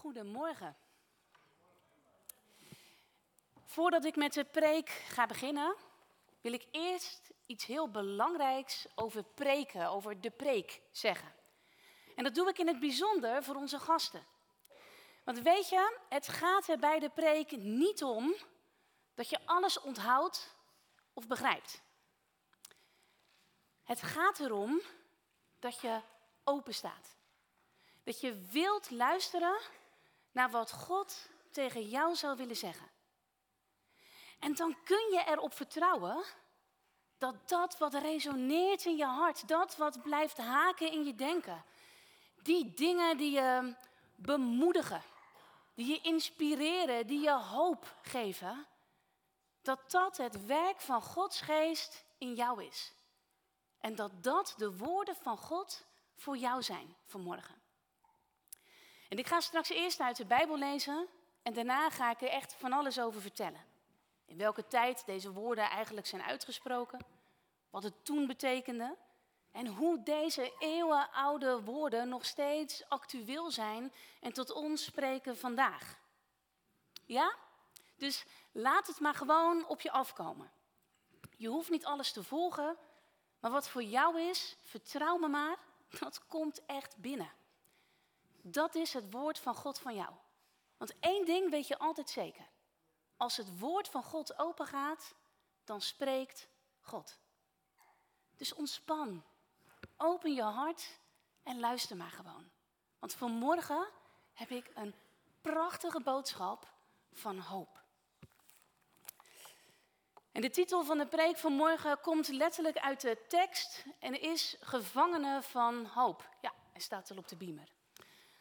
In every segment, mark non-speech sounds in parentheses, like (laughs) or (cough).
Goedemorgen. Voordat ik met de preek ga beginnen, wil ik eerst iets heel belangrijks over preken, over de preek zeggen. En dat doe ik in het bijzonder voor onze gasten. Want weet je, het gaat er bij de preek niet om dat je alles onthoudt of begrijpt. Het gaat erom dat je open staat. Dat je wilt luisteren naar wat God tegen jou zou willen zeggen. En dan kun je erop vertrouwen dat dat wat resoneert in je hart, dat wat blijft haken in je denken, die dingen die je bemoedigen, die je inspireren, die je hoop geven, dat dat het werk van Gods geest in jou is. En dat dat de woorden van God voor jou zijn vanmorgen. En ik ga straks eerst uit de Bijbel lezen en daarna ga ik er echt van alles over vertellen. In welke tijd deze woorden eigenlijk zijn uitgesproken, wat het toen betekende en hoe deze eeuwenoude woorden nog steeds actueel zijn en tot ons spreken vandaag. Ja? Dus laat het maar gewoon op je afkomen. Je hoeft niet alles te volgen, maar wat voor jou is, vertrouw me maar, dat komt echt binnen. Dat is het woord van God van jou. Want één ding weet je altijd zeker. Als het woord van God open gaat, dan spreekt God. Dus ontspan. Open je hart en luister maar gewoon. Want vanmorgen heb ik een prachtige boodschap van hoop. En de titel van de preek van morgen komt letterlijk uit de tekst en is Gevangenen van hoop. Ja, hij staat al op de beamer.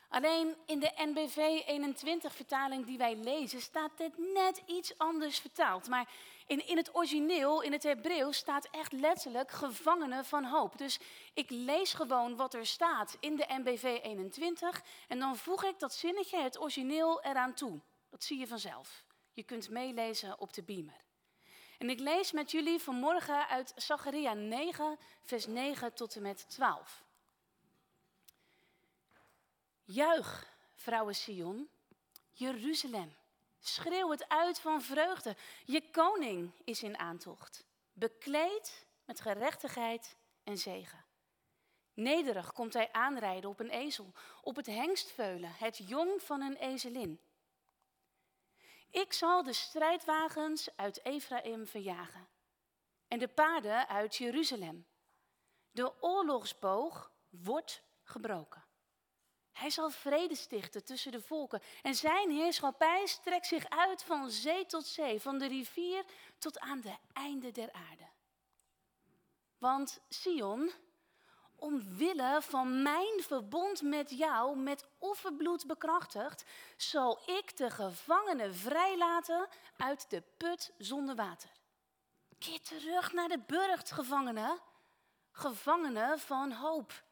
Alleen in de NBV 21 vertaling die wij lezen staat dit net iets anders vertaald. Maar in, in het origineel, in het Hebreeuws, staat echt letterlijk gevangenen van hoop. Dus ik lees gewoon wat er staat in de NBV 21 en dan voeg ik dat zinnetje, het origineel, eraan toe. Dat zie je vanzelf. Je kunt meelezen op de beamer. En ik lees met jullie vanmorgen uit Zacharia 9, vers 9 tot en met 12. Juich, vrouwen Sion, Jeruzalem. Schreeuw het uit van vreugde. Je koning is in aantocht, bekleed met gerechtigheid en zegen. Nederig komt hij aanrijden op een ezel, op het hengstveulen, het jong van een ezelin. Ik zal de strijdwagens uit Ephraim verjagen en de paarden uit Jeruzalem. De oorlogsboog wordt gebroken. Hij zal vrede stichten tussen de volken en zijn heerschappij strekt zich uit van zee tot zee, van de rivier tot aan de einde der aarde. Want Sion, omwille van mijn verbond met jou, met offerbloed bekrachtigd, zal ik de gevangenen vrijlaten uit de put zonder water. Keer terug naar de burcht, gevangenen, gevangenen van hoop.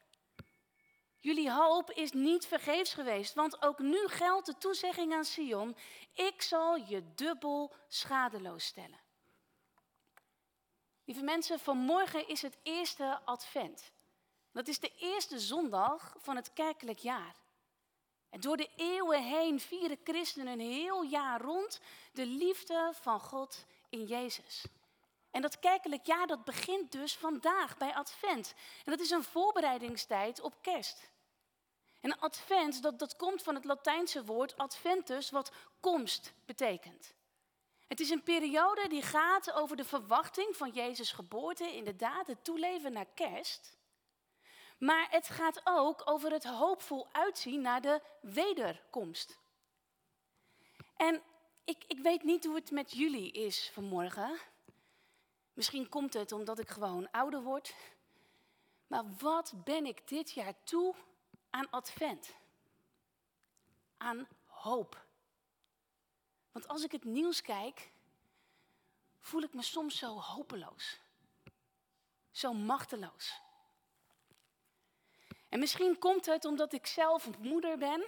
Jullie hoop is niet vergeefs geweest, want ook nu geldt de toezegging aan Sion: ik zal je dubbel schadeloos stellen. Lieve mensen, vanmorgen is het eerste advent. Dat is de eerste zondag van het kerkelijk jaar. En door de eeuwen heen vieren christenen een heel jaar rond de liefde van God in Jezus. En dat kerkelijk jaar dat begint dus vandaag bij Advent. En dat is een voorbereidingstijd op kerst. En Advent, dat, dat komt van het Latijnse woord adventus, wat komst betekent. Het is een periode die gaat over de verwachting van Jezus' geboorte, inderdaad, het toeleven naar kerst. Maar het gaat ook over het hoopvol uitzien naar de wederkomst. En ik, ik weet niet hoe het met jullie is vanmorgen. Misschien komt het omdat ik gewoon ouder word. Maar wat ben ik dit jaar toe aan advent? Aan hoop. Want als ik het nieuws kijk, voel ik me soms zo hopeloos. Zo machteloos. En misschien komt het omdat ik zelf moeder ben,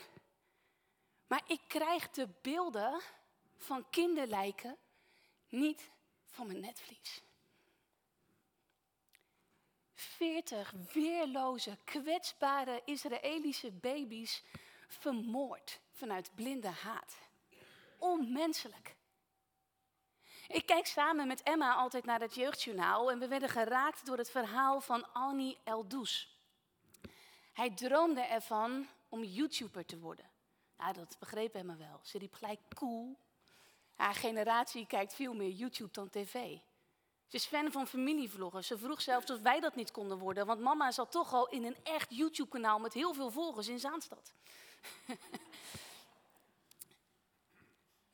maar ik krijg de beelden van kinderlijken niet van mijn netvlies. Veertig weerloze, kwetsbare Israëlische baby's vermoord vanuit blinde haat. Onmenselijk. Ik kijk samen met Emma altijd naar het jeugdjournaal en we werden geraakt door het verhaal van Annie Eldous. Hij droomde ervan om YouTuber te worden. Nou, dat begreep Emma wel. Ze riep gelijk cool. Haar generatie kijkt veel meer YouTube dan tv. Ze is fan van familievloggen. Ze vroeg zelfs of wij dat niet konden worden, want mama zat toch al in een echt YouTube-kanaal met heel veel volgers in Zaanstad. (laughs)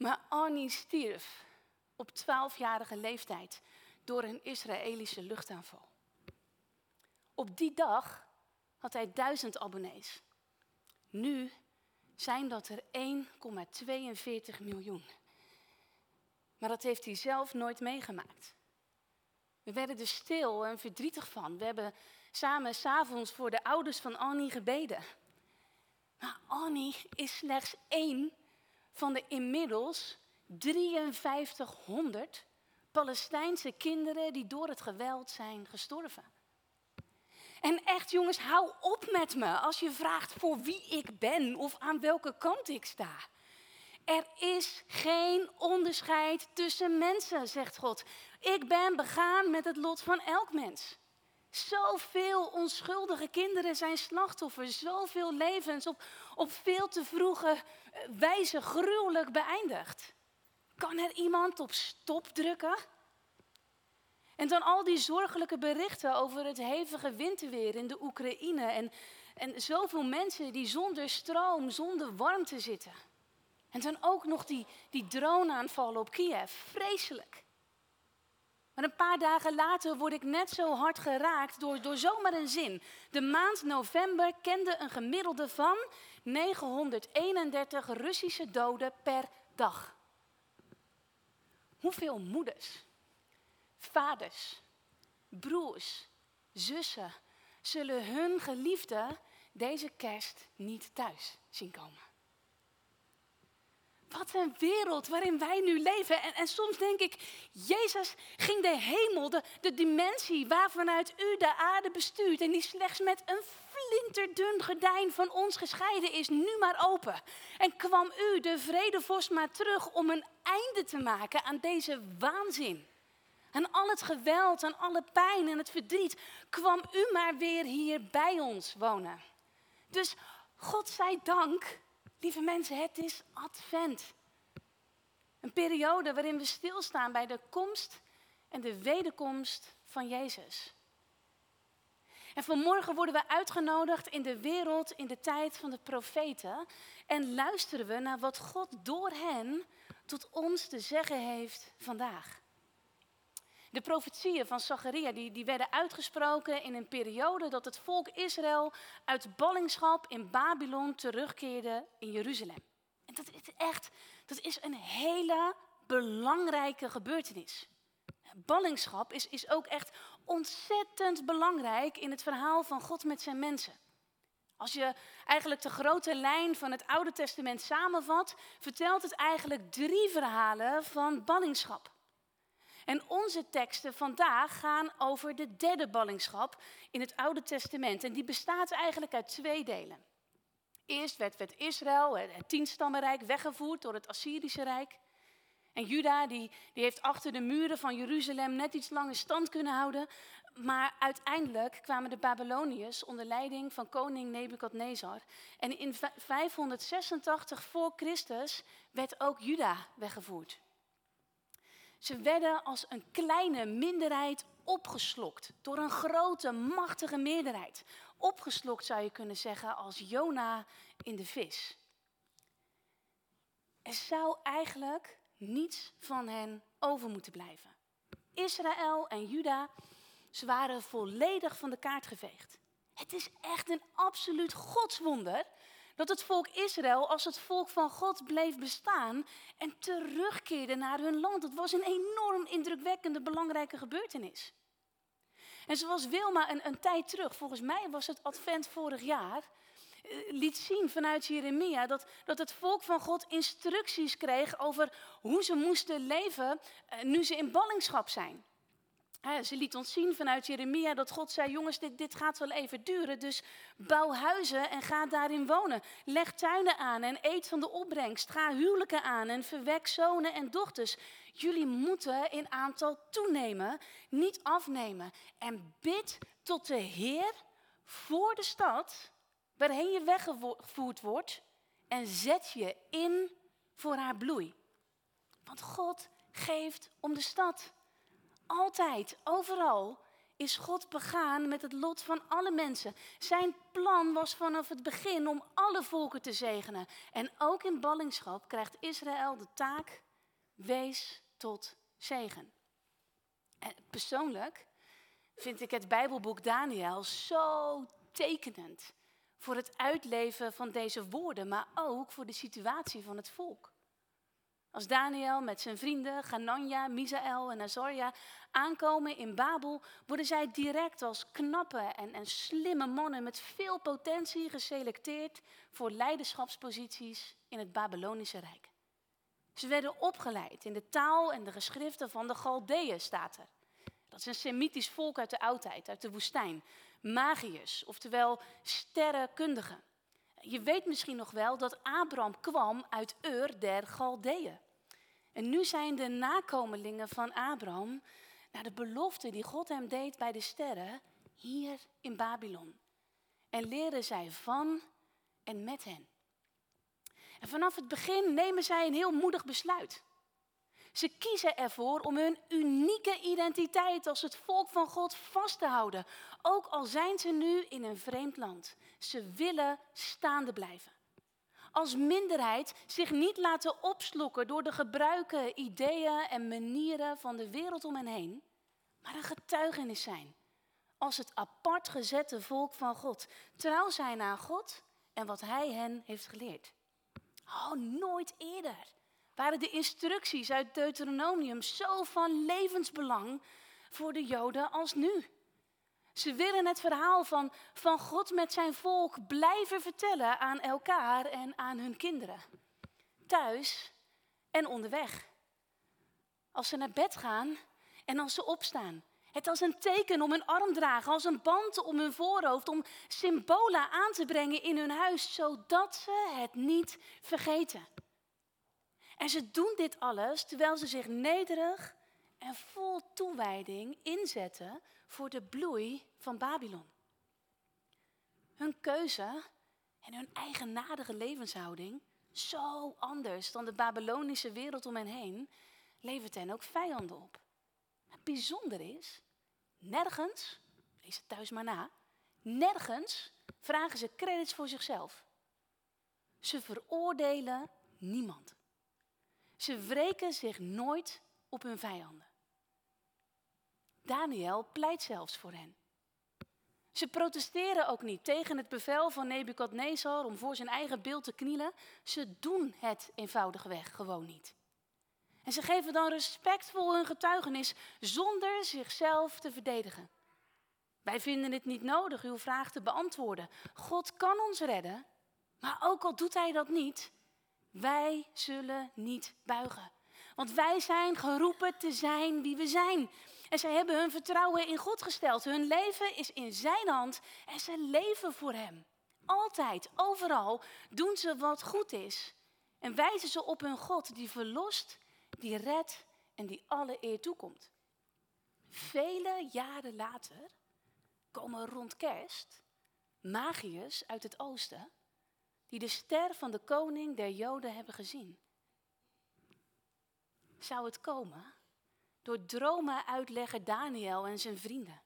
maar Annie stierf op 12-jarige leeftijd door een Israëlische luchtaanval. Op die dag had hij duizend abonnees. Nu zijn dat er 1,42 miljoen. Maar dat heeft hij zelf nooit meegemaakt. We werden er stil en verdrietig van. We hebben samen s'avonds voor de ouders van Annie gebeden. Maar Annie is slechts één van de inmiddels 5300 Palestijnse kinderen die door het geweld zijn gestorven. En echt jongens, hou op met me als je vraagt voor wie ik ben of aan welke kant ik sta. Er is geen onderscheid tussen mensen, zegt God. Ik ben begaan met het lot van elk mens. Zoveel onschuldige kinderen zijn slachtoffer. Zoveel levens op, op veel te vroege eh, wijze gruwelijk beëindigd. Kan er iemand op stop drukken? En dan al die zorgelijke berichten over het hevige winterweer in de Oekraïne. En, en zoveel mensen die zonder stroom, zonder warmte zitten. En dan ook nog die, die droneaanvallen op Kiev. Vreselijk. Maar een paar dagen later word ik net zo hard geraakt door, door zomaar een zin. De maand november kende een gemiddelde van 931 Russische doden per dag. Hoeveel moeders, vaders, broers, zussen zullen hun geliefde deze kerst niet thuis zien komen? Wat een wereld waarin wij nu leven. En, en, soms denk ik, Jezus ging de hemel, de, de dimensie waarvanuit u de aarde bestuurt en die slechts met een flinterdun gordijn van ons gescheiden is, nu maar open. En kwam u, de vredevorst, maar terug om een einde te maken aan deze waanzin. Aan al het geweld, aan alle pijn en het verdriet, kwam u maar weer hier bij ons wonen. Dus God zij dank Lieve mensen, het is advent. Een periode waarin we stilstaan bij de komst en de wederkomst van Jezus. En vanmorgen worden we uitgenodigd in de wereld in de tijd van de profeten en luisteren we naar wat God door hen tot ons te zeggen heeft vandaag. De profetieën van Zacharia die, die werden uitgesproken in een periode dat het volk Israël uit ballingschap in Babylon terugkeerde in Jeruzalem. En dat is echt, dat is een hele belangrijke gebeurtenis. Ballingschap is, is ook echt ontzettend belangrijk in het verhaal van God met zijn mensen. Als je eigenlijk de grote lijn van het Oude Testament samenvat, vertelt het eigenlijk drie verhalen van ballingschap. En onze teksten vandaag gaan over de derde ballingschap in het Oude Testament. En die bestaat eigenlijk uit twee delen. Eerst werd, Israël, het tienstammenrijk, weggevoerd door het Assyrische Rijk. En Juda die, die heeft achter de muren van Jeruzalem net iets langer stand kunnen houden. Maar uiteindelijk kwamen de Babyloniërs onder leiding van koning Nebukadnezar. En in 586 voor Christus werd ook Juda weggevoerd. Ze werden als een kleine minderheid opgeslokt door een grote, machtige meerderheid. Opgeslokt zou je kunnen zeggen als Jona in de vis. Er zou eigenlijk niets van hen over moeten blijven. Israël en Juda, ze waren volledig van de kaart geveegd. Het is echt een absoluut godswonder dat het volk Israël als het volk van God bleef bestaan en terugkeerde naar hun land. Het was een enorm indrukwekkende, belangrijke gebeurtenis. En zoals Wilma een, een tijd terug, volgens mij was het advent vorig jaar, eh, liet zien vanuit Jeremia dat, dat het volk van God instructies kreeg over hoe ze moesten leven eh, nu ze in ballingschap zijn. Ze liet ons zien vanuit Jeremia dat God zei: Jongens, dit, dit gaat wel even duren. Dus bouw huizen en ga daarin wonen. Leg tuinen aan en eet van de opbrengst. Ga huwelijken aan en verwek zonen en dochters. Jullie moeten in aantal toenemen, niet afnemen. En bid tot de Heer voor de stad waarheen je weggevoerd wordt. En zet je in voor haar bloei. Want God geeft om de stad. Altijd, overal is God begaan met het lot van alle mensen. Zijn plan was vanaf het begin om alle volken te zegenen. En ook in ballingschap krijgt Israël de taak: wees tot zegen. En persoonlijk vind ik het Bijbelboek Daniel zo tekenend voor het uitleven van deze woorden, maar ook voor de situatie van het volk. Als Daniel met zijn vrienden Ganania, Misaël en Azoria aankomen in Babel, worden zij direct als knappe en, en slimme mannen met veel potentie geselecteerd voor leiderschapsposities in het Babylonische Rijk. Ze werden opgeleid in de taal en de geschriften van de Galdeeën, staat er. Dat is een Semitisch volk uit de oudheid, uit de woestijn. Magiërs, oftewel sterrenkundigen. Je weet misschien nog wel dat Abraham kwam uit Ur der Galdeeën. En nu zijn de nakomelingen van Abraham naar de belofte die God hem deed bij de sterren hier in Babylon. En leren zij van en met hen. En vanaf het begin nemen zij een heel moedig besluit. Ze kiezen ervoor om hun unieke identiteit als het volk van God vast te houden, ook al zijn ze nu in een vreemd land. Ze willen staande blijven als minderheid zich niet laten opslokken door de gebruiken, ideeën en manieren van de wereld om hen heen, maar een getuigenis zijn. Als het apart gezette volk van God. Trouw zijn aan God en wat Hij hen heeft geleerd. Oh, nooit eerder waren de instructies uit Deuteronomium zo van levensbelang voor de Joden als nu. Ze willen het verhaal van, van God met zijn volk blijven vertellen aan elkaar en aan hun kinderen. Thuis en onderweg. Als ze naar bed gaan en als ze opstaan. Het als een teken om hun arm dragen, als een band om hun voorhoofd, om symbolen aan te brengen in hun huis, zodat ze het niet vergeten. En ze doen dit alles terwijl ze zich nederig en vol toewijding inzetten voor de bloei van Babylon. Hun keuze en hun eigenaardige levenshouding, zo anders dan de Babylonische wereld om hen heen, levert hen ook vijanden op. Het bijzonder is, nergens, lees het thuis maar na, nergens vragen ze credits voor zichzelf. Ze veroordelen niemand. Ze wreken zich nooit op hun vijanden. Daniel pleit zelfs voor hen. Ze protesteren ook niet tegen het bevel van Nebukadnezar om voor zijn eigen beeld te knielen. Ze doen het eenvoudigweg gewoon niet. En ze geven dan respectvol hun getuigenis zonder zichzelf te verdedigen. Wij vinden het niet nodig uw vraag te beantwoorden. God kan ons redden, maar ook al doet hij dat niet, wij zullen niet buigen. Want wij zijn geroepen te zijn wie we zijn. En zij hebben hun vertrouwen in God gesteld. Hun leven is in zijn hand en ze leven voor hem. Altijd, overal doen ze wat goed is. En wijzen ze op hun God die verlost, die redt en die alle eer toekomt. Vele jaren later komen rond kerst magiërs uit het oosten die de ster van de koning der Joden hebben gezien. Zou het komen door dromen uitleggen Daniel en zijn vrienden.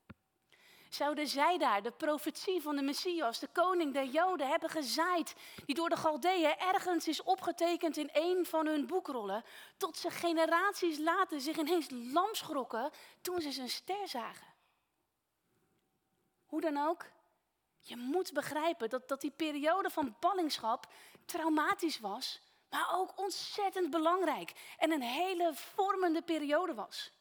Zouden zij daar de profetie van de Messias, de koning der Joden, hebben gezaaid, die door de Galdeeën ergens is opgetekend in een van hun boekrollen, tot ze generaties later zich ineens lam schrokken toen ze zijn ster zagen? Hoe dan ook, je moet begrijpen dat, dat die periode van ballingschap traumatisch was maar ook ontzettend belangrijk en een hele vormende periode was.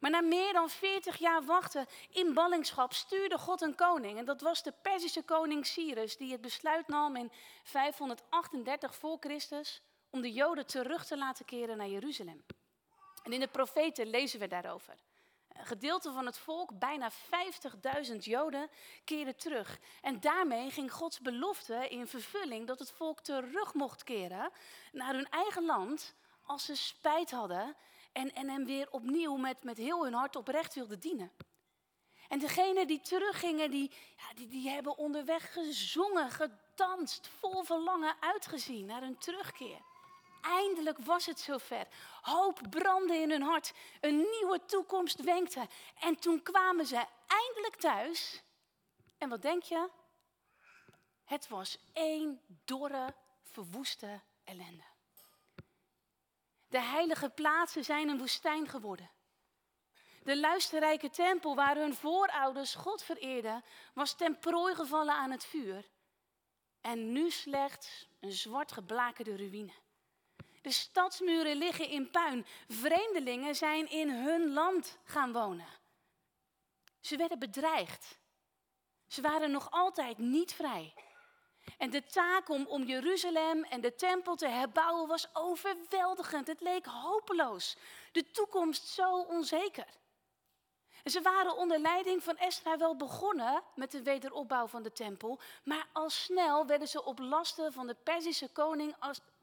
Maar na meer dan 40 jaar wachten in ballingschap stuurde God een koning. En dat was de Perzische koning Cyrus, die het besluit nam in 538 voor Christus om de Joden terug te laten keren naar Jeruzalem. En in de profeten lezen we daarover. Gedeelte van het volk, bijna 50.000 Joden, keerde terug. En daarmee ging Gods belofte in vervulling dat het volk terug mocht keren naar hun eigen land als ze spijt hadden en, en hem weer opnieuw met, met heel hun hart oprecht wilden dienen. En degenen die teruggingen, die, ja, die, die hebben onderweg gezongen, gedanst, vol verlangen uitgezien naar hun terugkeer. Eindelijk was het zover. Hoop brandde in hun hart. Een nieuwe toekomst wenkte. En toen kwamen ze eindelijk thuis. En wat denk je? Het was één dorre, verwoeste ellende. De heilige plaatsen zijn een woestijn geworden. De luisterrijke tempel waar hun voorouders God vereerden, was ten prooi gevallen aan het vuur. En nu slechts een zwart geblakerde ruïne. De stadsmuren liggen in puin. Vreemdelingen zijn in hun land gaan wonen. Ze werden bedreigd. Ze waren nog altijd niet vrij. En de taak om, Jeruzalem en de tempel te herbouwen was overweldigend. Het leek hopeloos. De toekomst zo onzeker. En ze waren onder leiding van Esra wel begonnen met de wederopbouw van de tempel, maar al snel werden ze op lasten van de Perzische koning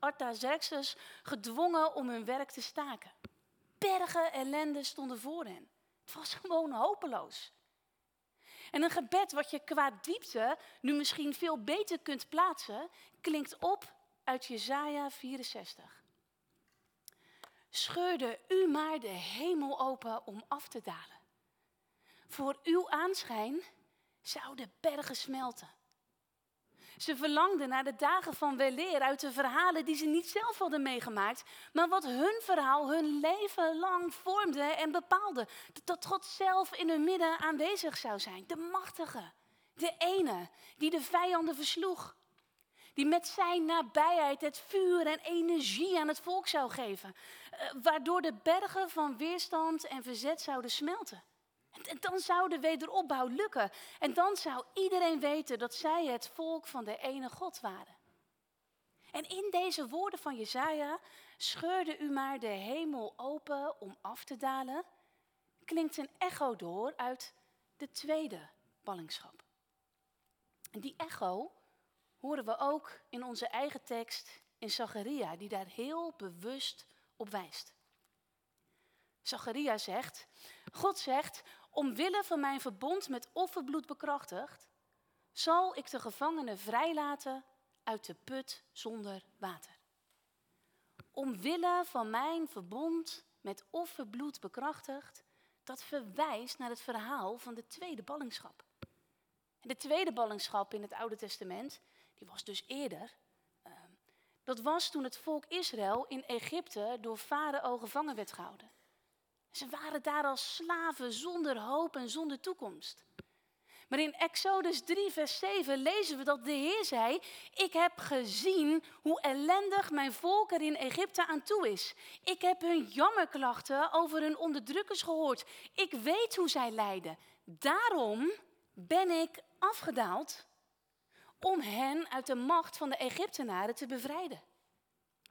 Artaxerxes gedwongen om hun werk te staken. Bergen ellende stonden voor hen. Het was (laughs) gewoon hopeloos. En een gebed wat je qua diepte nu misschien veel beter kunt plaatsen, klinkt op uit Jesaja 64. Scheurde u maar de hemel open om af te dalen. Voor uw aanschijn zouden bergen smelten. Ze verlangden naar de dagen van weleer uit de verhalen die ze niet zelf hadden meegemaakt, maar wat hun verhaal hun leven lang vormde en bepaalde. Dat God zelf in hun midden aanwezig zou zijn. De machtige, de ene die de vijanden versloeg. Die met zijn nabijheid het vuur en energie aan het volk zou geven. Eh, waardoor de bergen van weerstand en verzet zouden smelten. En dan zou de wederopbouw lukken. En dan zou iedereen weten dat zij het volk van de ene God waren. En in deze woorden van Jezaja, scheurde u maar de hemel open om af te dalen, klinkt een echo door uit de tweede ballingschap. En die echo horen we ook in onze eigen tekst in Zacharia, die daar heel bewust op wijst. Zacharia zegt, God zegt, omwille van mijn verbond met offerbloed bekrachtigd, zal ik de gevangenen vrijlaten uit de put zonder water. Omwille van mijn verbond met offerbloed bekrachtigd, dat verwijst naar het verhaal van de tweede ballingschap. De tweede ballingschap in het Oude Testament, die was dus eerder. Ehm, dat was toen het volk Israël in Egypte door Farao gevangen werd gehouden. Ze waren daar als slaven zonder hoop en zonder toekomst. Maar in Exodus 3, vers 7 lezen we dat de Heer zei: Ik heb gezien hoe ellendig mijn volk er in Egypte aan toe is. Ik heb hun jammerklachten over hun onderdrukkers gehoord. Ik weet hoe zij lijden. Daarom ben ik afgedaald om hen uit de macht van de Egyptenaren te bevrijden.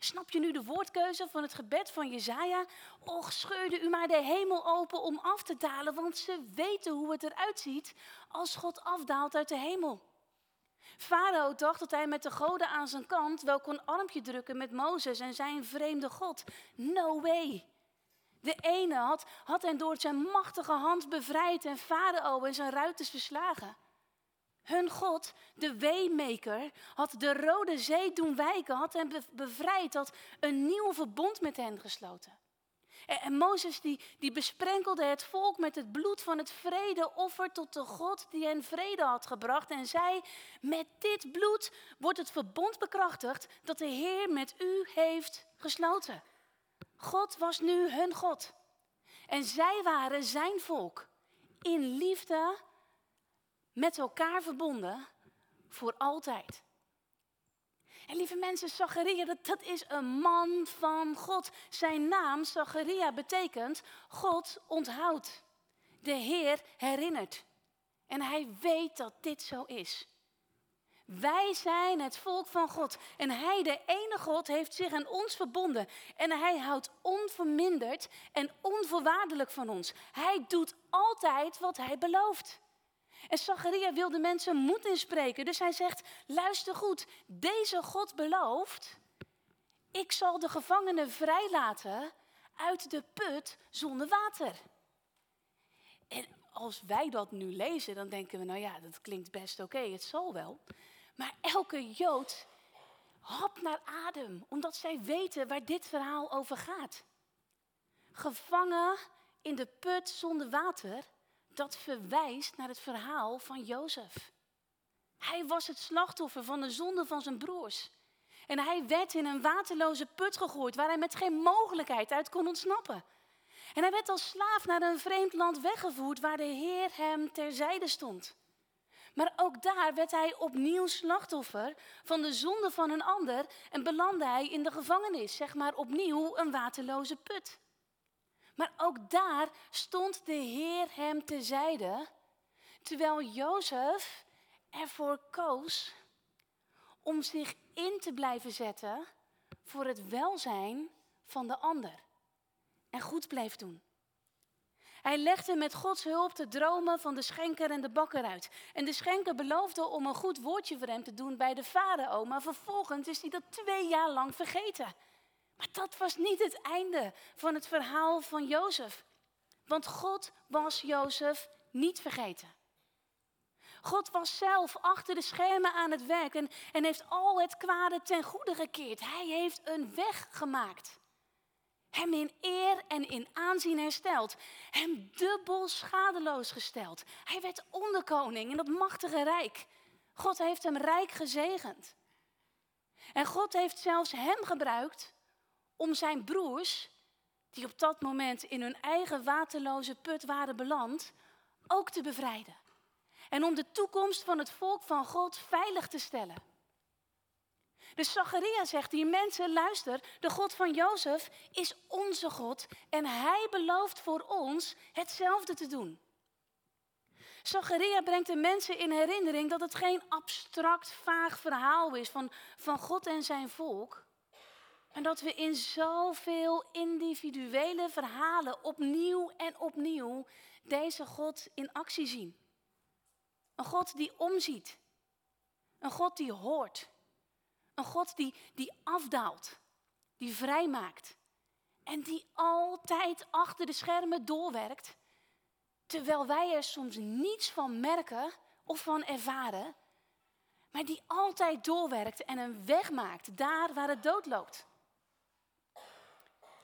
Snap je nu de woordkeuze van het gebed van Jezaja? Och, scheurde u maar de hemel open om af te dalen, want ze weten hoe het eruit ziet als God afdaalt uit de hemel. Farao dacht dat hij met de goden aan zijn kant wel kon armpje drukken met Mozes en zijn vreemde God. No way. De ene had, had hen door zijn machtige hand bevrijd en Farao en zijn ruiters verslagen. Hun God, de Waymaker, had de Rode Zee doen wijken, had hen bevrijd, had een nieuw verbond met hen gesloten. En, en Mozes die, die besprenkelde het volk met het bloed van het vredeoffer tot de God die hen vrede had gebracht en zei, met dit bloed wordt het verbond bekrachtigd dat de Heer met u heeft gesloten. God was nu hun God. En zij waren zijn volk. In liefde met elkaar verbonden voor altijd. En lieve mensen, Zacharia, dat, dat is een man van God. Zijn naam, Zacharia, betekent God onthoudt. De Heer herinnert. En hij weet dat dit zo is. Wij zijn het volk van God. En Hij, de ene God, heeft zich aan ons verbonden. En Hij houdt onverminderd en onvoorwaardelijk van ons. Hij doet altijd wat Hij belooft. En Zacharia wil de mensen moed inspreken. Dus hij zegt, luister goed, deze God belooft, ik zal de gevangenen vrijlaten uit de put zonder water. En als wij dat nu lezen, dan denken we, nou ja, dat klinkt best oké, het zal wel. Maar elke Jood hapt naar adem, omdat zij weten waar dit verhaal over gaat. Gevangen in de put zonder water, dat verwijst naar het verhaal van Jozef. Hij was het slachtoffer van de zonde van zijn broers. En hij werd in een waterloze put gegooid waar hij met geen mogelijkheid uit kon ontsnappen. En hij werd als slaaf naar een vreemd land weggevoerd waar de Heer hem terzijde stond. Maar ook daar werd hij opnieuw slachtoffer van de zonde van een ander en belandde hij in de gevangenis, zeg maar opnieuw een waterloze put. Maar ook daar stond de Heer hem terzijde, terwijl Jozef ervoor koos om zich in te blijven zetten voor het welzijn van de ander en goed bleef doen. Hij legde met Gods hulp de dromen van de schenker en de bakker uit. En de schenker beloofde om een goed woordje voor hem te doen bij de farao, maar vervolgens is hij dat twee jaar lang vergeten. Maar dat was niet het einde van het verhaal van Jozef. Want God was Jozef niet vergeten. God was zelf achter de schermen aan het werk en, en heeft al het kwade ten goede gekeerd. Hij heeft een weg gemaakt. Hem in eer en in aanzien hersteld. Hem dubbel schadeloos gesteld. Hij werd onderkoning in dat machtige rijk. God heeft hem rijk gezegend. En God heeft zelfs hem gebruikt om zijn broers, die op dat moment in hun eigen waterloze put waren beland, ook te bevrijden. En om de toekomst van het volk van God veilig te stellen. Dus Zacharia zegt hier, mensen, luister, de God van Jozef is onze God en hij belooft voor ons hetzelfde te doen. Zacharia brengt de mensen in herinnering dat het geen abstract, vaag verhaal is van, van God en zijn volk. En dat we in zoveel individuele verhalen opnieuw en opnieuw deze God in actie zien. Een God die omziet. Een God die hoort. Een God die, die afdaalt, die vrijmaakt en die altijd achter de schermen doorwerkt, terwijl wij er soms niets van merken of van ervaren, maar die altijd doorwerkt en een weg maakt daar waar het dood loopt.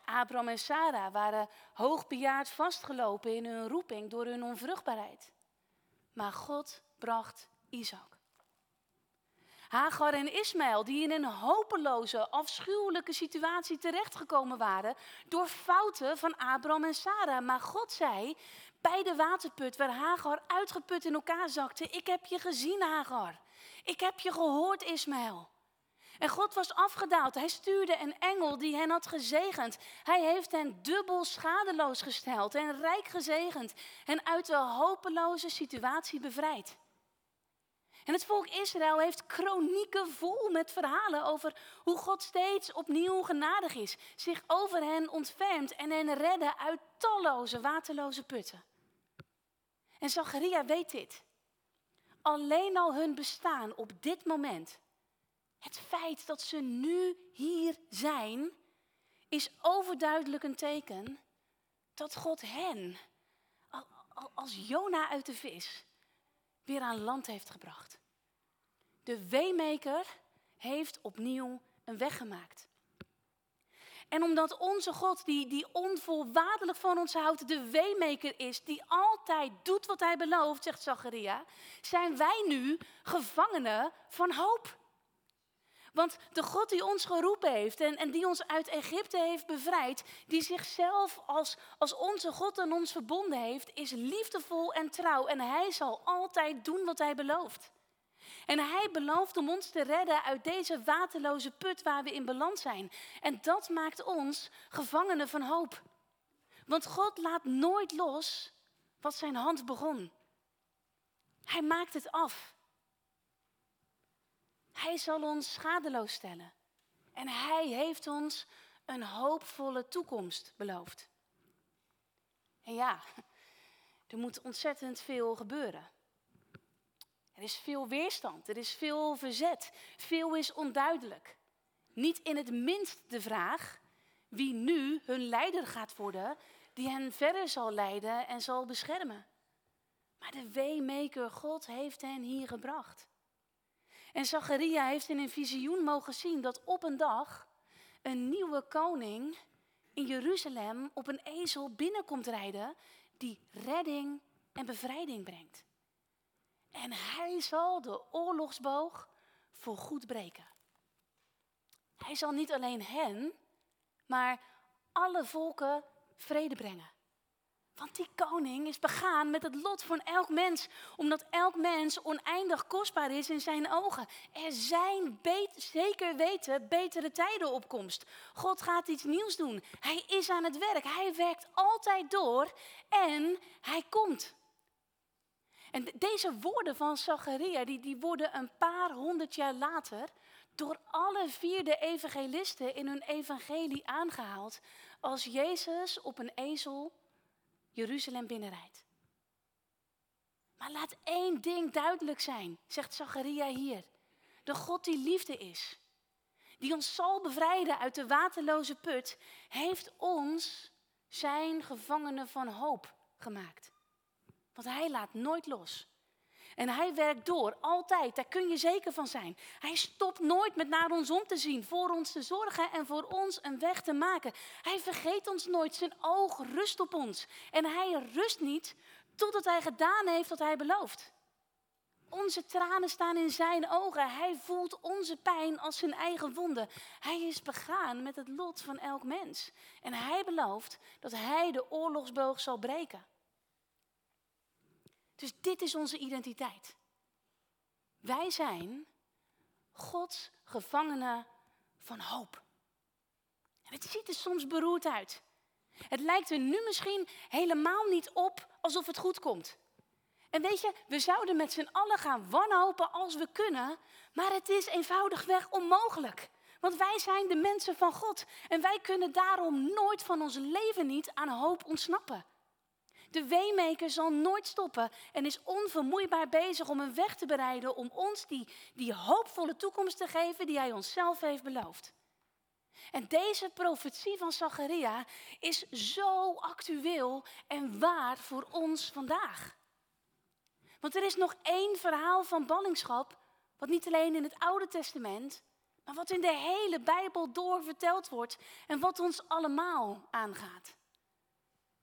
Abraham en Sarah waren hoogbejaard vastgelopen in hun roeping door hun onvruchtbaarheid. Maar God bracht Isaac. Hagar en Ismaël, die in een hopeloze, afschuwelijke situatie terechtgekomen waren door fouten van Abraham en Sarah. Maar God zei bij de waterput waar Hagar uitgeput in elkaar zakte, ik heb je gezien Hagar. Ik heb je gehoord Ismaël. En God was afgedaald. Hij stuurde een engel die hen had gezegend. Hij heeft hen dubbel schadeloos gesteld en rijk gezegend en uit de hopeloze situatie bevrijd. En het volk Israël heeft chronieken vol met verhalen over hoe God steeds opnieuw genadig is, zich over hen ontfermt en hen redden uit talloze waterloze putten. En Zacharia weet dit. Alleen al hun bestaan op dit moment, het feit dat ze nu hier zijn, is overduidelijk een teken dat God hen, als Jona uit de vis, weer aan land heeft gebracht. De weemaker heeft opnieuw een weg gemaakt. En omdat onze God, die, die onvoorwaardelijk van ons houdt, de weemaker is, die altijd doet wat hij belooft, zegt Zacharia, zijn wij nu gevangenen van hoop. Want de God die ons geroepen heeft en, en die ons uit Egypte heeft bevrijd, die zichzelf als, als onze God aan ons verbonden heeft, is liefdevol en trouw. En hij zal altijd doen wat hij belooft. En hij belooft om ons te redden uit deze waterloze put waar we in beland zijn. En dat maakt ons gevangenen van hoop. Want God laat nooit los wat zijn hand begon. Hij maakt het af. Hij zal ons schadeloos stellen. En hij heeft ons een hoopvolle toekomst beloofd. En ja, er moet ontzettend veel gebeuren. Er is veel weerstand, er is veel verzet, veel is onduidelijk. Niet in het minst de vraag wie nu hun leider gaat worden, die hen verder zal leiden en zal beschermen. Maar de weemaker God heeft hen hier gebracht. En Zacharia heeft in een visioen mogen zien dat op een dag een nieuwe koning in Jeruzalem op een ezel binnenkomt rijden die redding en bevrijding brengt. En hij zal de oorlogsboog voor goed breken. Hij zal niet alleen hen, maar alle volken vrede brengen. Want die koning is begaan met het lot van elk mens, omdat elk mens oneindig kostbaar is in zijn ogen. Er zijn zeker weten betere tijden opkomst. God gaat iets nieuws doen. Hij is aan het werk. Hij werkt altijd door en hij komt. En deze woorden van Zacharia, die, die worden een paar honderd jaar later door alle vier de evangelisten in hun evangelie aangehaald als Jezus op een ezel Jeruzalem binnenrijdt. Maar laat één ding duidelijk zijn, zegt Zacharia hier. De God die liefde is, die ons zal bevrijden uit de waterloze put, heeft ons zijn gevangenen van hoop gemaakt. Want hij laat nooit los. En hij werkt door, altijd, daar kun je zeker van zijn. Hij stopt nooit met naar ons om te zien, voor ons te zorgen en voor ons een weg te maken. Hij vergeet ons nooit, zijn oog rust op ons. En hij rust niet totdat hij gedaan heeft wat hij belooft. Onze tranen staan in zijn ogen. Hij voelt onze pijn als zijn eigen wonden. Hij is begaan met het lot van elk mens. En hij belooft dat hij de oorlogsboog zal breken. Dus dit is onze identiteit. Wij zijn Gods gevangenen van hoop. En het ziet er soms beroerd uit. Het lijkt er nu misschien helemaal niet op alsof het goed komt. En weet je, we zouden met z'n allen gaan wanhopen als we kunnen, maar het is eenvoudigweg onmogelijk. Want wij zijn de mensen van God en wij kunnen daarom nooit van ons leven niet aan hoop ontsnappen. De weemaker zal nooit stoppen en is onvermoeibaar bezig om een weg te bereiden om ons die, die hoopvolle toekomst te geven die hij onszelf heeft beloofd. En deze profetie van Zacharia is zo actueel en waar voor ons vandaag. Want er is nog één verhaal van ballingschap, wat niet alleen in het Oude Testament, maar wat in de hele Bijbel door verteld wordt en wat ons allemaal aangaat.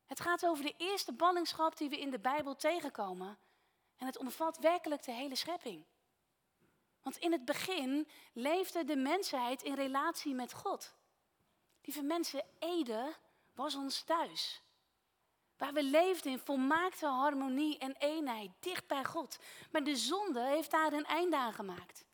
Het gaat over de eerste ballingschap die we in de Bijbel tegenkomen. En het omvat werkelijk de hele schepping. Want in het begin leefde de mensheid in relatie met God. Lieve mensen, Ede was ons thuis. Waar we leefden in volmaakte harmonie en eenheid, dicht bij God. Maar de zonde heeft daar een einde aan gemaakt.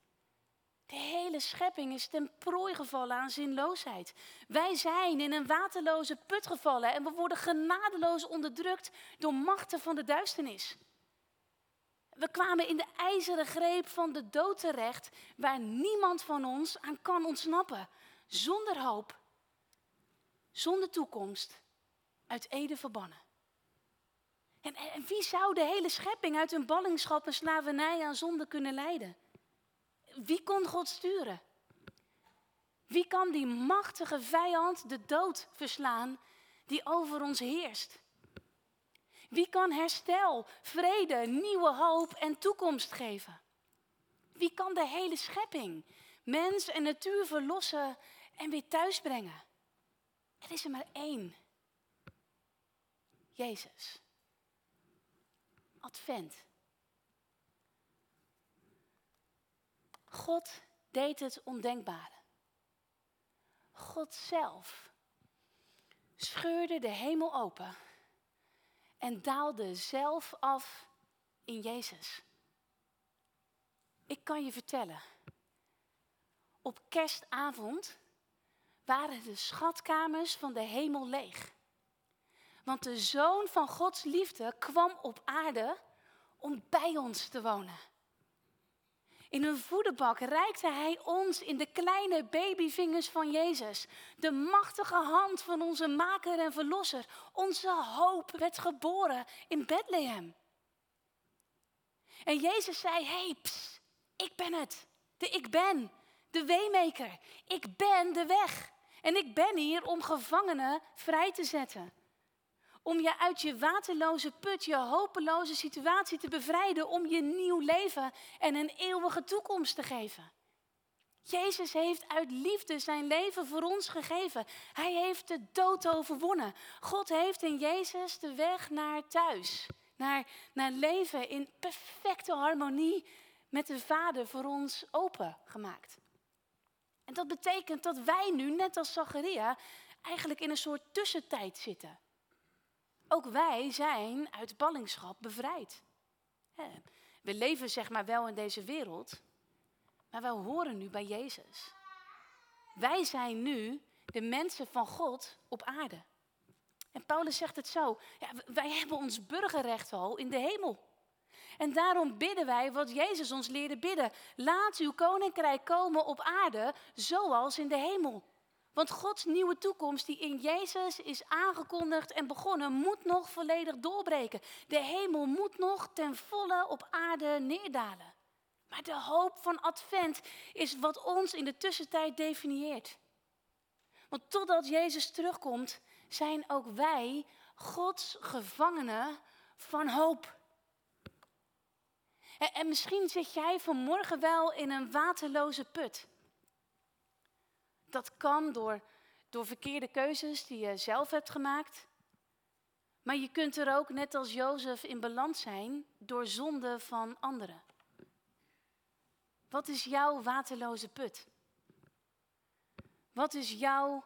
De hele schepping is ten prooi gevallen aan zinloosheid. Wij zijn in een waterloze put gevallen en we worden genadeloos onderdrukt door machten van de duisternis. We kwamen in de ijzeren greep van de dood terecht, waar niemand van ons aan kan ontsnappen. Zonder hoop, zonder toekomst, uit Ede verbannen. En, en wie zou de hele schepping uit een ballingschap en slavernij aan zonde kunnen leiden? Wie kon God sturen? Wie kan die machtige vijand, de dood, verslaan die over ons heerst? Wie kan herstel, vrede, nieuwe hoop en toekomst geven? Wie kan de hele schepping, mens en natuur verlossen en weer thuisbrengen? Er is er maar één. Jezus. Advent. God deed het ondenkbare. God zelf scheurde de hemel open en daalde zelf af in Jezus. Ik kan je vertellen, op kerstavond waren de schatkamers van de hemel leeg. Want de zoon van Gods liefde kwam op aarde om bij ons te wonen. In een voederbak reikte hij ons in de kleine babyvingers van Jezus. De machtige hand van onze maker en verlosser. Onze hoop werd geboren in Bethlehem. En Jezus zei, hey, ik ben het. De ik ben, de weemaker. Ik ben de weg. En ik ben hier om gevangenen vrij te zetten. Om je uit je waterloze put, je hopeloze situatie te bevrijden. Om je nieuw leven en een eeuwige toekomst te geven. Jezus heeft uit liefde zijn leven voor ons gegeven. Hij heeft de dood overwonnen. God heeft in Jezus de weg naar thuis. Naar, naar leven in perfecte harmonie met de Vader voor ons opengemaakt. En dat betekent dat wij nu, net als Zacharia, eigenlijk in een soort tussentijd zitten. Ook wij zijn uit ballingschap bevrijd. We leven zeg maar wel in deze wereld, maar we horen nu bij Jezus. Wij zijn nu de mensen van God op aarde. En Paulus zegt het zo, ja, wij hebben ons burgerrecht al in de hemel. En daarom bidden wij wat Jezus ons leerde bidden. Laat uw koninkrijk komen op aarde zoals in de hemel. Want Gods nieuwe toekomst die in Jezus is aangekondigd en begonnen, moet nog volledig doorbreken. De hemel moet nog ten volle op aarde neerdalen. Maar de hoop van Advent is wat ons in de tussentijd definieert. Want totdat Jezus terugkomt, zijn ook wij Gods gevangenen van hoop. En, misschien zit jij vanmorgen wel in een waterloze put. Dat kan door, door verkeerde keuzes die je zelf hebt gemaakt. Maar je kunt er ook, net als Jozef, in beland zijn door zonde van anderen. Wat is jouw waterloze put? Wat is jouw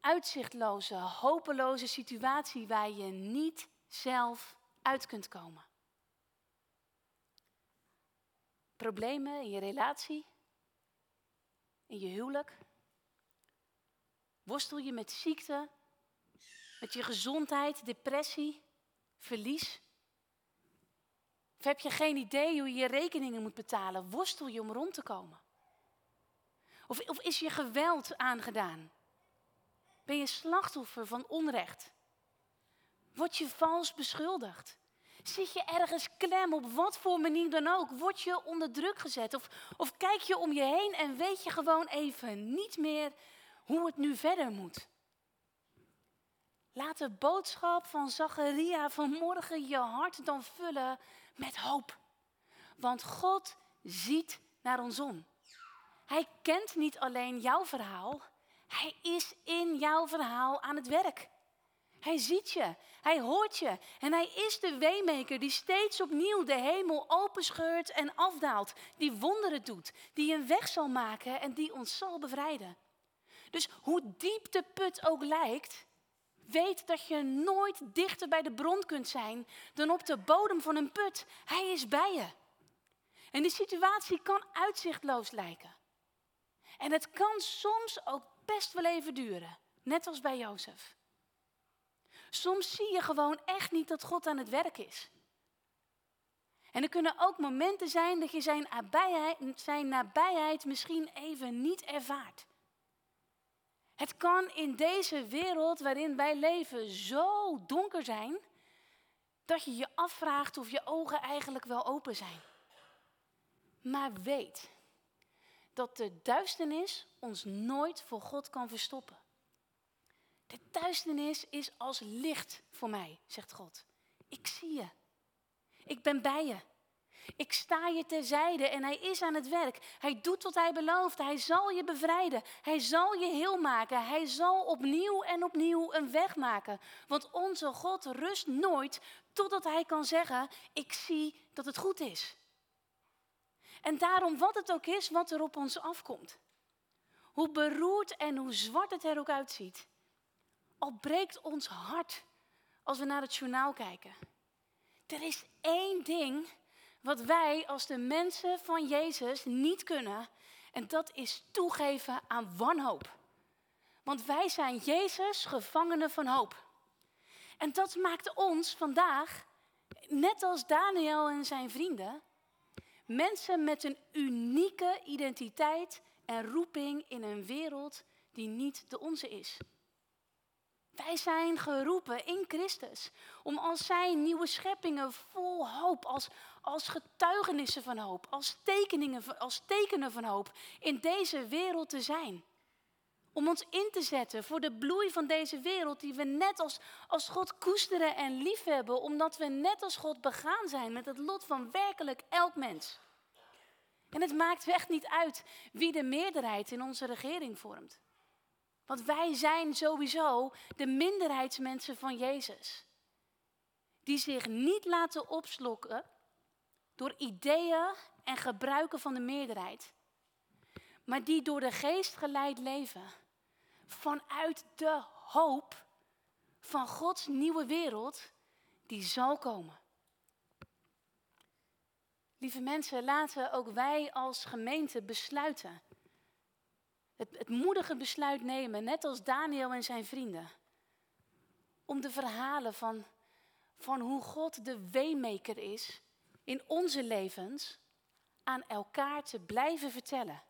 uitzichtloze, hopeloze situatie waar je niet zelf uit kunt komen? Problemen in je relatie? In je huwelijk? Worstel je met ziekte? Met je gezondheid, depressie, verlies? Of heb je geen idee hoe je je rekeningen moet betalen? Worstel je om rond te komen? Of, of is je geweld aangedaan? Ben je slachtoffer van onrecht? Word je vals beschuldigd? Zit je ergens klem op wat voor manier dan ook? Word je onder druk gezet? Of, of kijk je om je heen en weet je gewoon even niet meer hoe het nu verder moet? Laat de boodschap van Zacharia vanmorgen je hart dan vullen met hoop. Want God ziet naar ons om. Hij kent niet alleen jouw verhaal, hij is in jouw verhaal aan het werk. Hij ziet je, hij hoort je en hij is de weemaker die steeds opnieuw de hemel openscheurt en afdaalt, die wonderen doet, die een weg zal maken en die ons zal bevrijden. Dus hoe diep de put ook lijkt, weet dat je nooit dichter bij de bron kunt zijn dan op de bodem van een put. Hij is bij je. En die situatie kan uitzichtloos lijken. En het kan soms ook best wel even duren, net als bij Jozef. Soms zie je gewoon echt niet dat God aan het werk is. En er kunnen ook momenten zijn dat je zijn nabijheid, zijn nabijheid misschien even niet ervaart. Het kan in deze wereld waarin wij leven zo donker zijn dat je je afvraagt of je ogen eigenlijk wel open zijn. Maar weet dat de duisternis ons nooit voor God kan verstoppen. De duisternis is als licht voor mij, zegt God. Ik zie je. Ik ben bij je. Ik sta je terzijde en hij is aan het werk. Hij doet wat hij belooft. Hij zal je bevrijden. Hij zal je heel maken. Hij zal opnieuw en opnieuw een weg maken. Want onze God rust nooit totdat hij kan zeggen: Ik zie dat het goed is. En daarom, wat het ook is wat er op ons afkomt. Hoe beroerd en hoe zwart het er ook uitziet al breekt ons hart als we naar het journaal kijken. Er is één ding wat wij als de mensen van Jezus niet kunnen. En dat is toegeven aan wanhoop. Want wij zijn Jezus gevangenen van hoop. En dat maakt ons vandaag, net als Daniel en zijn vrienden, Mensen met een unieke identiteit en roeping in een wereld die niet de onze is. Wij zijn geroepen in Christus om als zijn nieuwe scheppingen vol hoop, als, als getuigenissen van hoop, als, tekeningen, als tekenen van hoop in deze wereld te zijn. Om ons in te zetten voor de bloei van deze wereld die we net als, als God koesteren en liefhebben, omdat we net als God begaan zijn met het lot van werkelijk elk mens. En het maakt echt niet uit wie de meerderheid in onze regering vormt. Want wij zijn sowieso de minderheidsmensen van Jezus. Die zich niet laten opslokken door ideeën en gebruiken van de meerderheid. Maar die door de geest geleid leven. Vanuit de hoop van Gods nieuwe wereld die zal komen. Lieve mensen, laten ook wij als gemeente besluiten het, het moedige besluit nemen, net als Daniel en zijn vrienden. Om de verhalen van, van hoe God de weemaker is in onze levens aan elkaar te blijven vertellen.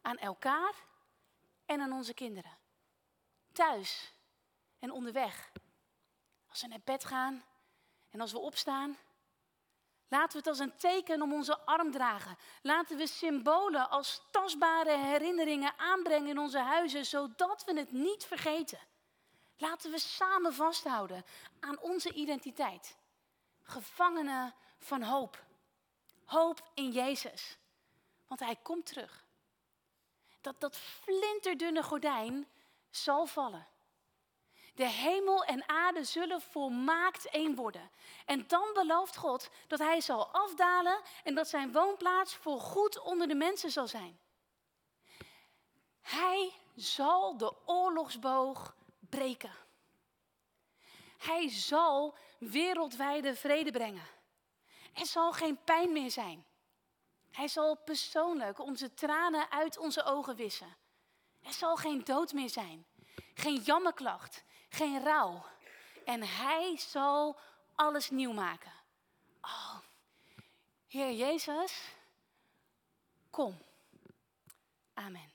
Aan elkaar en aan onze kinderen. Thuis en onderweg. Als we naar bed gaan en als we opstaan Laten we het als een teken om onze arm dragen. Laten we symbolen als tastbare herinneringen aanbrengen in onze huizen, zodat we het niet vergeten. Laten we samen vasthouden aan onze identiteit. Gevangenen van hoop. Hoop in Jezus. Want Hij komt terug. Dat, dat flinterdunne gordijn zal vallen. De hemel en aarde zullen volmaakt één worden. En dan belooft God dat hij zal afdalen en dat zijn woonplaats voor goed onder de mensen zal zijn. Hij zal de oorlogsboog breken. Hij zal wereldwijde vrede brengen. Er zal geen pijn meer zijn. Hij zal persoonlijk onze tranen uit onze ogen wissen. Er zal geen dood meer zijn. Geen jammerklacht geen rouw. En hij zal alles nieuw maken. Oh, Heer Jezus, kom. Amen.